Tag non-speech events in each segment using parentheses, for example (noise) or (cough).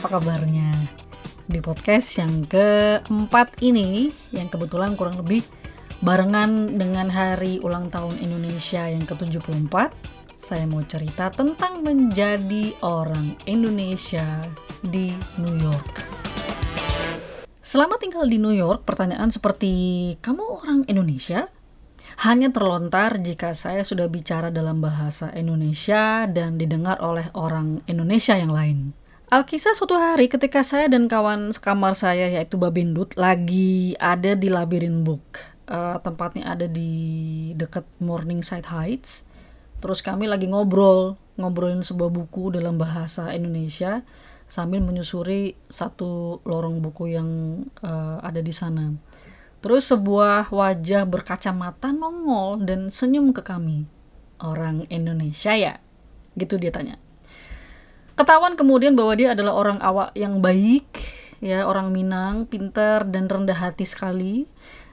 Apa kabarnya? Di podcast yang keempat ini, yang kebetulan kurang lebih barengan dengan hari ulang tahun Indonesia yang ke-74, saya mau cerita tentang menjadi orang Indonesia di New York. Selama tinggal di New York, pertanyaan seperti, kamu orang Indonesia? hanya terlontar jika saya sudah bicara dalam bahasa Indonesia dan didengar oleh orang Indonesia yang lain. Alkisah suatu hari ketika saya dan kawan sekamar saya yaitu Babindut lagi ada di Labirin Book. Uh, tempatnya ada di dekat Morningside Heights. Terus kami lagi ngobrol, ngobrolin sebuah buku dalam bahasa Indonesia sambil menyusuri satu lorong buku yang uh, ada di sana. Terus sebuah wajah berkacamata nongol dan senyum ke kami. Orang Indonesia ya? Gitu dia tanya. Ketahuan kemudian bahwa dia adalah orang awak yang baik, ya orang Minang, pintar dan rendah hati sekali.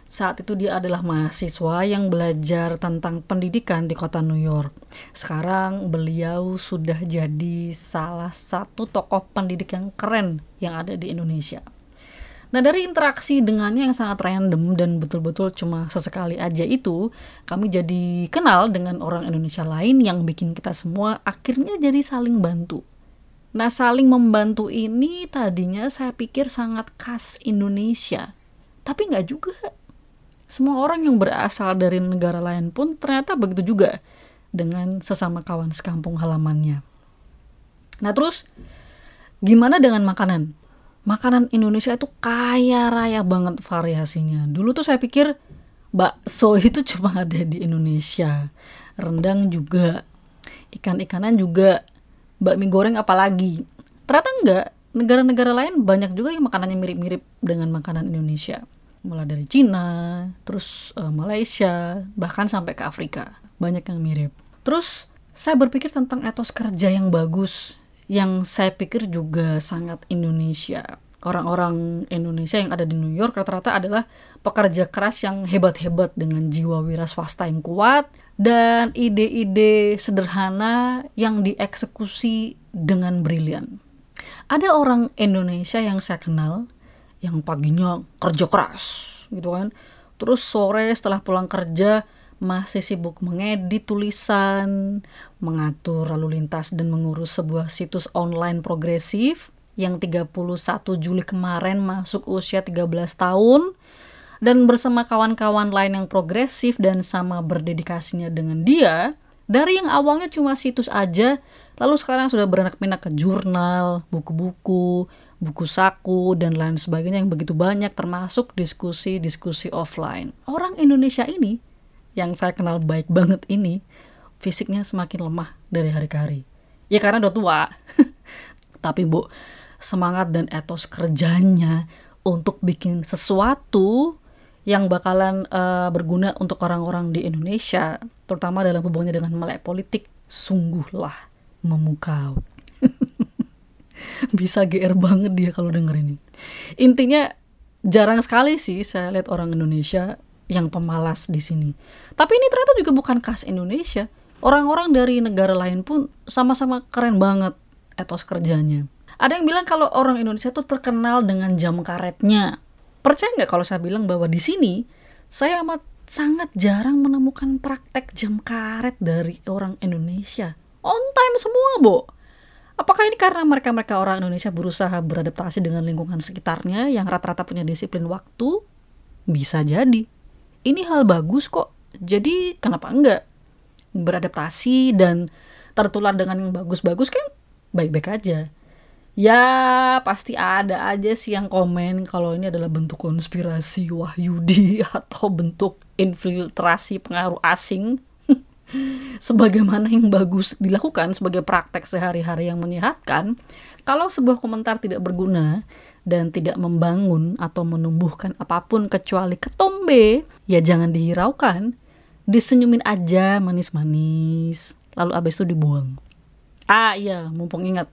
Saat itu dia adalah mahasiswa yang belajar tentang pendidikan di kota New York. Sekarang beliau sudah jadi salah satu tokoh pendidik yang keren yang ada di Indonesia. Nah dari interaksi dengannya yang sangat random dan betul-betul cuma sesekali aja itu, kami jadi kenal dengan orang Indonesia lain yang bikin kita semua akhirnya jadi saling bantu. Nah saling membantu ini tadinya saya pikir sangat khas Indonesia, tapi nggak juga. Semua orang yang berasal dari negara lain pun ternyata begitu juga dengan sesama kawan sekampung halamannya. Nah terus gimana dengan makanan? makanan Indonesia itu kaya raya banget variasinya. Dulu tuh saya pikir bakso (laughs) itu cuma ada di Indonesia. Rendang juga, ikan-ikanan juga, bakmi goreng apalagi. Ternyata enggak, negara-negara lain banyak juga yang makanannya mirip-mirip dengan makanan Indonesia. Mulai dari Cina, terus uh, Malaysia, bahkan sampai ke Afrika. Banyak yang mirip. Terus saya berpikir tentang etos kerja yang bagus yang saya pikir juga sangat Indonesia. Orang-orang Indonesia yang ada di New York rata-rata adalah pekerja keras yang hebat-hebat dengan jiwa wira swasta yang kuat dan ide-ide sederhana yang dieksekusi dengan brilian. Ada orang Indonesia yang saya kenal yang paginya kerja keras gitu kan. Terus sore setelah pulang kerja masih sibuk mengedit tulisan, mengatur lalu lintas dan mengurus sebuah situs online progresif yang 31 Juli kemarin masuk usia 13 tahun dan bersama kawan-kawan lain yang progresif dan sama berdedikasinya dengan dia dari yang awalnya cuma situs aja lalu sekarang sudah beranak pinak ke jurnal, buku-buku, buku saku dan lain sebagainya yang begitu banyak termasuk diskusi-diskusi offline. Orang Indonesia ini yang saya kenal baik banget ini fisiknya semakin lemah dari hari ke hari. Ya karena udah tua. (laughs) Tapi Bu, semangat dan etos kerjanya untuk bikin sesuatu yang bakalan uh, berguna untuk orang-orang di Indonesia, terutama dalam hubungannya dengan melek politik, sungguhlah memukau. (laughs) Bisa GR banget dia kalau denger ini. Intinya jarang sekali sih saya lihat orang Indonesia yang pemalas di sini. Tapi ini ternyata juga bukan khas Indonesia. Orang-orang dari negara lain pun sama-sama keren banget etos kerjanya. Ada yang bilang kalau orang Indonesia tuh terkenal dengan jam karetnya. Percaya nggak kalau saya bilang bahwa di sini saya amat sangat jarang menemukan praktek jam karet dari orang Indonesia. On time semua, Bo. Apakah ini karena mereka-mereka orang Indonesia berusaha beradaptasi dengan lingkungan sekitarnya yang rata-rata punya disiplin waktu? Bisa jadi ini hal bagus kok jadi kenapa enggak beradaptasi dan tertular dengan yang bagus-bagus kan baik-baik aja ya pasti ada aja sih yang komen kalau ini adalah bentuk konspirasi Wahyudi (laughs) atau bentuk infiltrasi pengaruh asing (laughs) sebagaimana yang bagus dilakukan sebagai praktek sehari-hari yang menyehatkan kalau sebuah komentar tidak berguna dan tidak membangun atau menumbuhkan apa pun kecuali ketombe, ya jangan dihiraukan. Disenyumin aja manis-manis, lalu abis itu dibuang. Ah iya, mumpung ingat.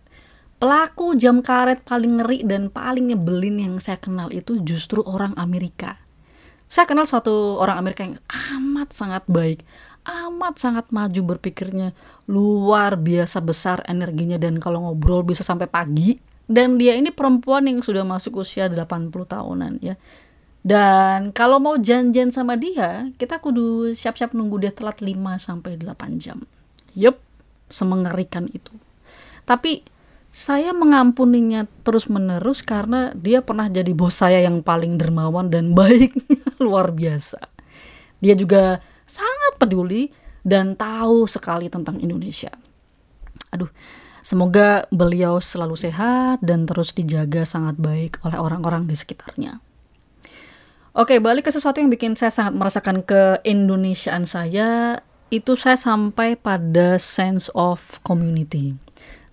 Pelaku jam karet paling ngeri dan paling nyebelin yang saya kenal itu justru orang Amerika. Saya kenal suatu orang Amerika yang amat sangat baik, amat sangat maju berpikirnya, luar biasa besar energinya dan kalau ngobrol bisa sampai pagi. Dan dia ini perempuan yang sudah masuk usia 80 tahunan ya. Dan kalau mau janjian sama dia, kita kudu siap-siap nunggu dia telat 5 sampai 8 jam. Yup, semengerikan itu. Tapi saya mengampuninya terus-menerus karena dia pernah jadi bos saya yang paling dermawan dan (laughs) baik luar biasa. Dia juga sangat peduli dan tahu sekali tentang Indonesia. Aduh, semoga beliau selalu sehat dan terus dijaga sangat baik oleh orang-orang di sekitarnya. Oke, balik ke sesuatu yang bikin saya sangat merasakan keindonesiaan saya, itu saya sampai pada sense of community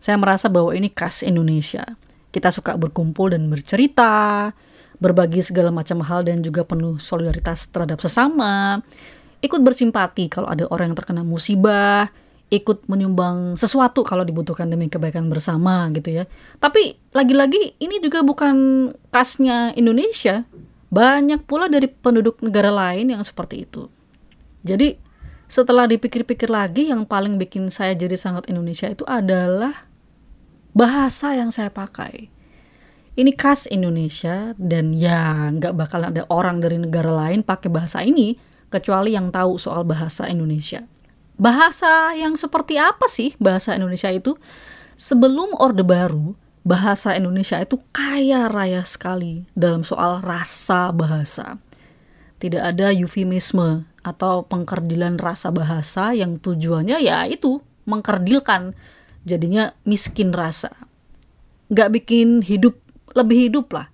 saya merasa bahwa ini khas Indonesia. Kita suka berkumpul dan bercerita, berbagi segala macam hal dan juga penuh solidaritas terhadap sesama. Ikut bersimpati kalau ada orang yang terkena musibah, ikut menyumbang sesuatu kalau dibutuhkan demi kebaikan bersama gitu ya. Tapi lagi-lagi ini juga bukan khasnya Indonesia. Banyak pula dari penduduk negara lain yang seperti itu. Jadi setelah dipikir-pikir lagi yang paling bikin saya jadi sangat Indonesia itu adalah bahasa yang saya pakai. Ini khas Indonesia dan ya nggak bakal ada orang dari negara lain pakai bahasa ini kecuali yang tahu soal bahasa Indonesia. Bahasa yang seperti apa sih bahasa Indonesia itu? Sebelum Orde Baru, bahasa Indonesia itu kaya raya sekali dalam soal rasa bahasa. Tidak ada eufemisme atau pengkerdilan rasa bahasa yang tujuannya ya itu mengkerdilkan jadinya miskin rasa. Nggak bikin hidup lebih hidup lah.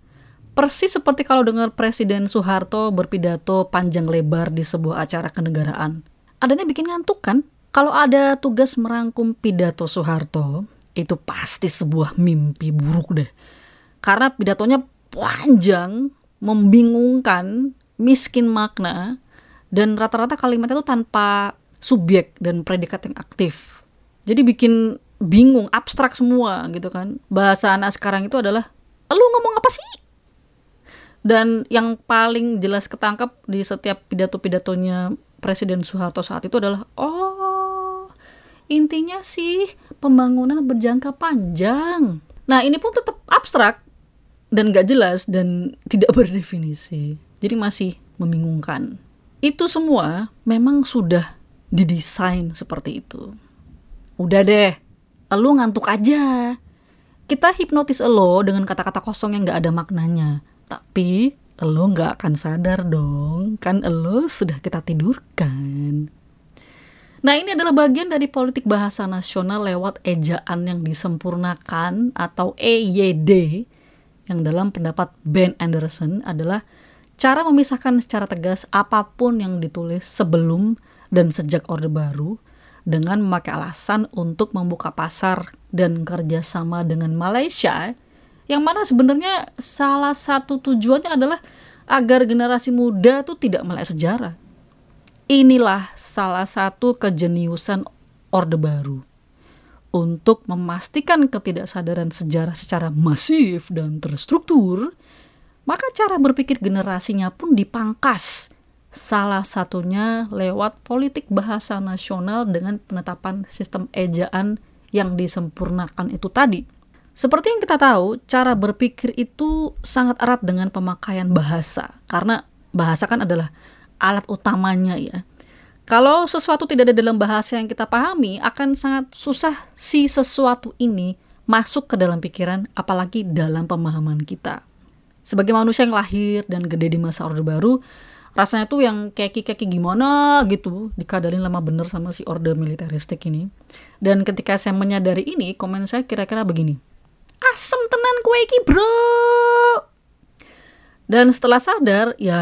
Persis seperti kalau dengar Presiden Soeharto berpidato panjang lebar di sebuah acara kenegaraan. Adanya bikin ngantuk kan? Kalau ada tugas merangkum pidato Soeharto, itu pasti sebuah mimpi buruk deh. Karena pidatonya panjang, membingungkan, miskin makna, dan rata-rata kalimatnya itu tanpa subjek dan predikat yang aktif. Jadi bikin bingung, abstrak semua gitu kan. Bahasa anak sekarang itu adalah lu ngomong apa sih? Dan yang paling jelas ketangkap di setiap pidato-pidatonya Presiden Soeharto saat itu adalah oh intinya sih pembangunan berjangka panjang. Nah ini pun tetap abstrak dan gak jelas dan tidak (laughs) berdefinisi. Jadi masih membingungkan. Itu semua memang sudah didesain seperti itu. Udah deh, Lu ngantuk aja. Kita hipnotis lo dengan kata-kata kosong yang gak ada maknanya. Tapi lo gak akan sadar dong, kan lo sudah kita tidurkan. Nah ini adalah bagian dari politik bahasa nasional lewat ejaan yang disempurnakan atau EYD yang dalam pendapat Ben Anderson adalah cara memisahkan secara tegas apa pun yang ditulis sebelum dan sejak Orde Baru dengan memakai alasan untuk membuka pasar dan kerjasama dengan Malaysia, yang mana sebenarnya salah satu tujuannya adalah agar generasi muda itu tidak melek sejarah. Inilah salah satu kejeniusan Orde Baru untuk memastikan ketidaksadaran sejarah secara masif dan terstruktur, maka cara berpikir generasinya pun dipangkas Salah satunya lewat politik bahasa nasional dengan penetapan sistem ejaan yang disempurnakan itu tadi. Seperti yang kita tahu, cara berpikir itu sangat erat dengan pemakaian bahasa, karena bahasa kan adalah alat utamanya ya. Kalau sesuatu tidak ada dalam bahasa yang kita pahami, akan sangat susah si sesuatu ini masuk ke dalam pikiran, apalagi dalam pemahaman kita. Sebagai manusia yang lahir dan gede di masa Orde Baru, rasanya tuh yang keki-keki gimana gitu dikadalin lama bener sama si orde militeristik ini. Dan ketika saya menyadari ini komen saya kira-kira begini. Asem tenan kue iki bro! Dan setelah sadar ya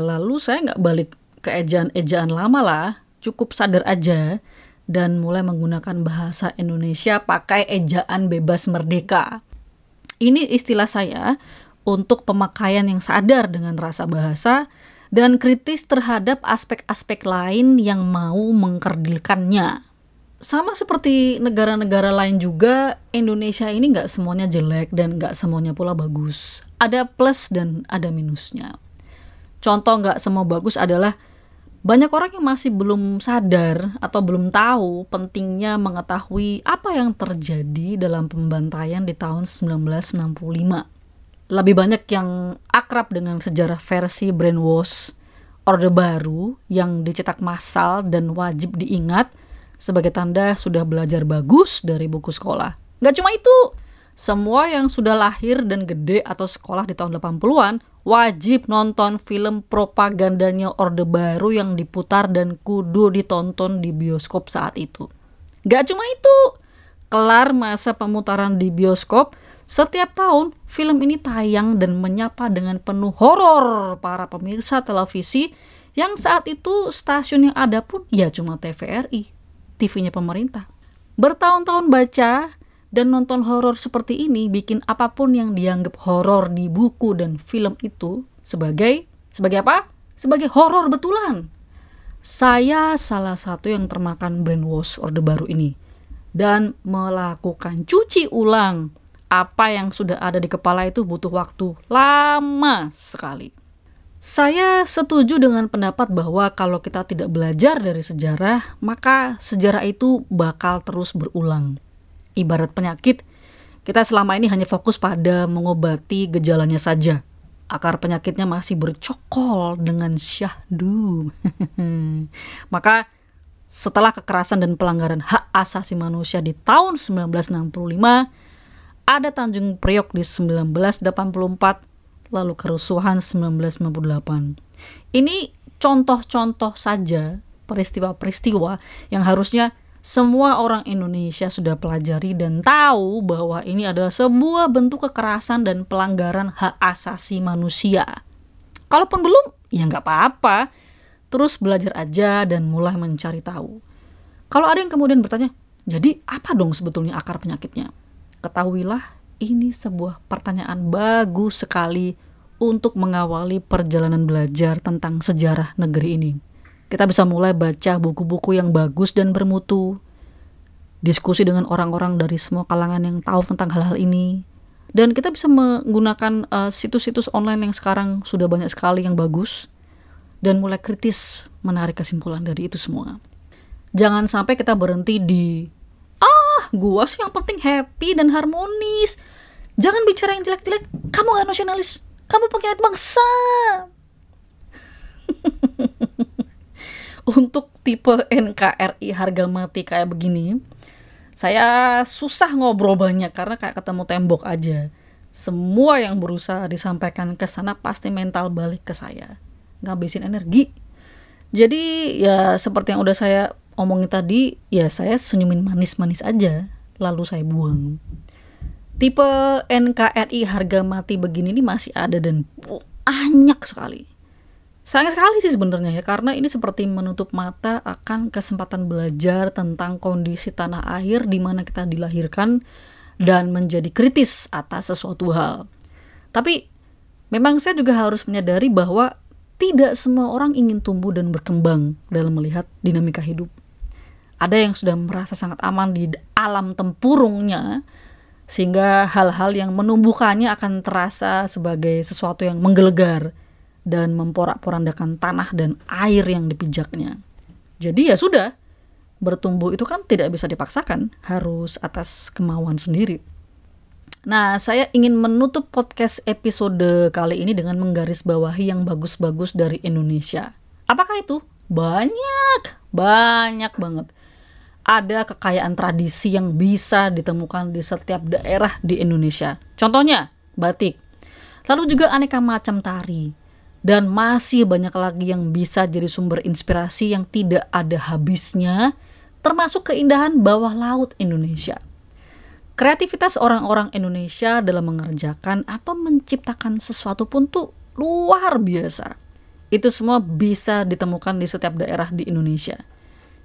lalu saya nggak balik ke ejaan-ejaan lama lah. Cukup sadar aja dan mulai menggunakan bahasa Indonesia pakai ejaan bebas merdeka. Ini istilah saya untuk pemakaian yang sadar dengan rasa bahasa dan kritis terhadap aspek-aspek lain yang mau mengkerdilkannya. Sama seperti negara-negara lain juga, Indonesia ini nggak semuanya jelek dan nggak semuanya pula bagus. Ada plus dan ada minusnya. Contoh nggak semua bagus adalah banyak orang yang masih belum sadar atau belum tahu pentingnya mengetahui apa yang terjadi dalam pembantaian di tahun 1965. Lebih banyak yang akrab dengan sejarah versi brainwash Orde Baru yang dicetak massal dan wajib diingat sebagai tanda sudah belajar bagus dari buku sekolah. Gak cuma itu, semua yang sudah lahir dan gede atau sekolah di tahun 80-an wajib nonton film propagandanya Orde Baru yang diputar dan kudu ditonton di bioskop saat itu. Gak cuma itu, kelar masa pemutaran di bioskop, setiap tahun film ini tayang dan menyapa dengan penuh horor para pemirsa televisi yang saat itu stasiun yang ada pun ya cuma TVRI, TV-nya pemerintah. Bertahun-tahun baca, dan nonton horor seperti ini bikin apa pun yang dianggap horor di buku dan film itu sebagai sebagai apa? Sebagai horor betulan. Saya salah satu yang termakan brainwash Orde Baru ini dan melakukan cuci ulang apa yang sudah ada di kepala itu butuh waktu lama sekali. Saya setuju dengan pendapat bahwa kalau kita tidak belajar dari sejarah, maka sejarah itu bakal terus berulang ibarat penyakit, kita selama ini hanya fokus pada mengobati gejalanya saja. Akar penyakitnya masih bercokol dengan syahdu. (laughs) Maka setelah kekerasan dan pelanggaran hak asasi manusia di tahun 1965, ada Tanjung Priok di 1984, lalu kerusuhan 1998. Ini contoh-contoh saja peristiwa-peristiwa yang harusnya semua orang Indonesia sudah pelajari dan tahu bahwa ini adalah sebuah bentuk kekerasan dan pelanggaran hak asasi manusia. Kalaupun belum, ya nggak apa-apa. Terus belajar aja dan mulai mencari tahu. Kalau ada yang kemudian bertanya, jadi apa dong sebetulnya akar penyakitnya? Ketahuilah, ini sebuah pertanyaan bagus sekali untuk mengawali perjalanan belajar tentang sejarah negeri ini. Kita bisa mulai baca buku-buku yang bagus dan bermutu, diskusi dengan orang-orang dari semua kalangan yang tahu tentang hal-hal ini, dan kita bisa menggunakan uh, situs-situs online yang sekarang sudah banyak sekali yang bagus, dan mulai kritis menarik kesimpulan dari itu semua. Jangan sampai kita berhenti di gua sih yang penting happy dan harmonis. Jangan bicara yang jelek-jelek. Kamu gak nasionalis. Kamu pengkhianat bangsa. (laughs) untuk tipe NKRI harga mati kayak begini, saya susah ngobrol banyak karena kayak ketemu tembok aja. Semua yang berusaha disampaikan ke sana pasti mental balik ke saya, ngabisin energi. Jadi ya seperti yang udah saya omongin tadi, ya saya senyumin manis-manis aja, lalu saya buang. Tipe NKRI harga mati begini ini masih ada dan banyak sekali Sayang sekali sih sebenarnya ya karena ini seperti menutup mata akan kesempatan belajar tentang kondisi tanah air di mana kita dilahirkan dan menjadi kritis atas sesuatu hal. Tapi memang saya juga harus menyadari bahwa tidak semua orang ingin tumbuh dan berkembang dalam melihat dinamika hidup. Ada yang sudah merasa sangat aman di alam tempurungnya sehingga hal-hal yang menumbuhkannya akan terasa sebagai sesuatu yang menggelegar dan memporak-porandakan tanah dan air yang dipijaknya. Jadi ya sudah, bertumbuh itu kan tidak bisa dipaksakan, harus atas kemauan sendiri. Nah, saya ingin menutup podcast episode kali ini dengan menggarisbawahi yang bagus-bagus dari Indonesia. Apakah itu? Banyak, banyak banget. Ada kekayaan tradisi yang bisa ditemukan di setiap daerah di Indonesia. Contohnya, batik. Lalu juga aneka macam tari, dan masih banyak lagi yang bisa jadi sumber inspirasi yang tidak ada habisnya, termasuk keindahan bawah laut Indonesia. Kreativitas orang-orang Indonesia dalam mengerjakan atau menciptakan sesuatu pun tuh luar biasa. Itu semua bisa ditemukan di setiap daerah di Indonesia.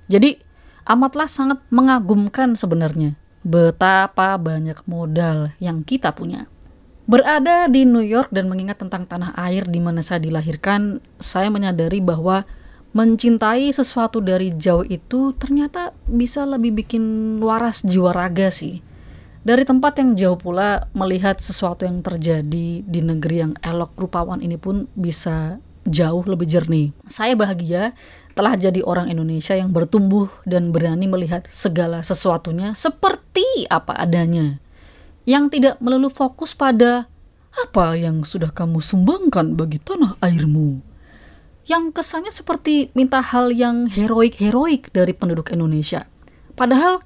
Jadi, amatlah sangat mengagumkan sebenarnya betapa banyak modal yang kita punya. Berada di New York dan mengingat tentang tanah air di mana saya dilahirkan, saya menyadari bahwa mencintai sesuatu dari jauh itu ternyata bisa lebih bikin waras jiwa raga sih. Dari tempat yang jauh pula melihat sesuatu yang terjadi di negeri yang elok rupawan ini pun bisa jauh lebih jernih. Saya bahagia telah jadi orang Indonesia yang bertumbuh dan berani melihat segala sesuatunya seperti apa adanya. Yang tidak melulu fokus pada apa yang sudah kamu sumbangkan bagi tanah airmu. Yang kesannya seperti minta hal yang heroik-heroik dari penduduk Indonesia. Padahal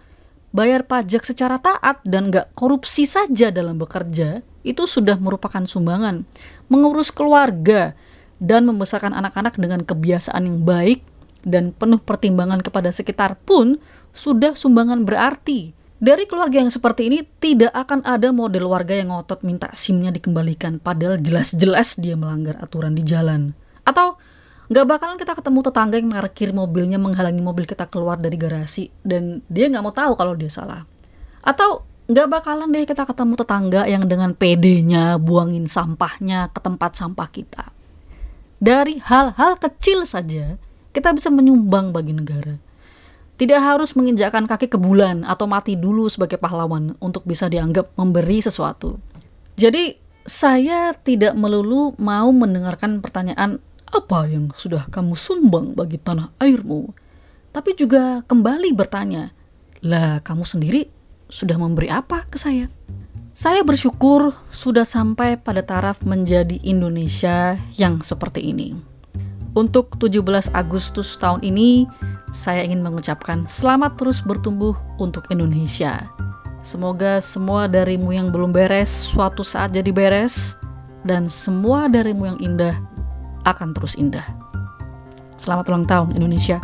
bayar pajak secara taat dan gak korupsi saja dalam bekerja itu sudah merupakan sumbangan. Mengurus keluarga dan membesarkan anak-anak dengan kebiasaan yang baik dan penuh pertimbangan kepada sekitar pun sudah sumbangan berarti. Dari keluarga yang seperti ini tidak akan ada model warga yang ngotot minta SIM-nya dikembalikan padahal jelas-jelas dia melanggar aturan di jalan. Atau nggak bakalan kita ketemu tetangga yang parkir mobilnya menghalangi mobil kita keluar dari garasi dan dia nggak mau tahu kalau dia salah. Atau nggak bakalan deh kita ketemu tetangga yang dengan pedenya buangin sampahnya ke tempat sampah kita. Dari hal-hal kecil saja, kita bisa menyumbang bagi negara. Tidak harus menginjakkan kaki ke bulan atau mati dulu sebagai pahlawan untuk bisa dianggap memberi sesuatu. Jadi, saya tidak melulu mau mendengarkan pertanyaan apa yang sudah kamu sumbang bagi tanah airmu, tapi juga kembali bertanya, lah kamu sendiri sudah memberi apa ke saya? Saya bersyukur sudah sampai pada taraf menjadi Indonesia yang seperti ini. Untuk 17 Agustus tahun ini, saya ingin mengucapkan selamat terus bertumbuh untuk Indonesia. Semoga semua darimu yang belum beres suatu saat jadi beres, dan semua darimu yang indah akan terus indah. Selamat ulang tahun Indonesia!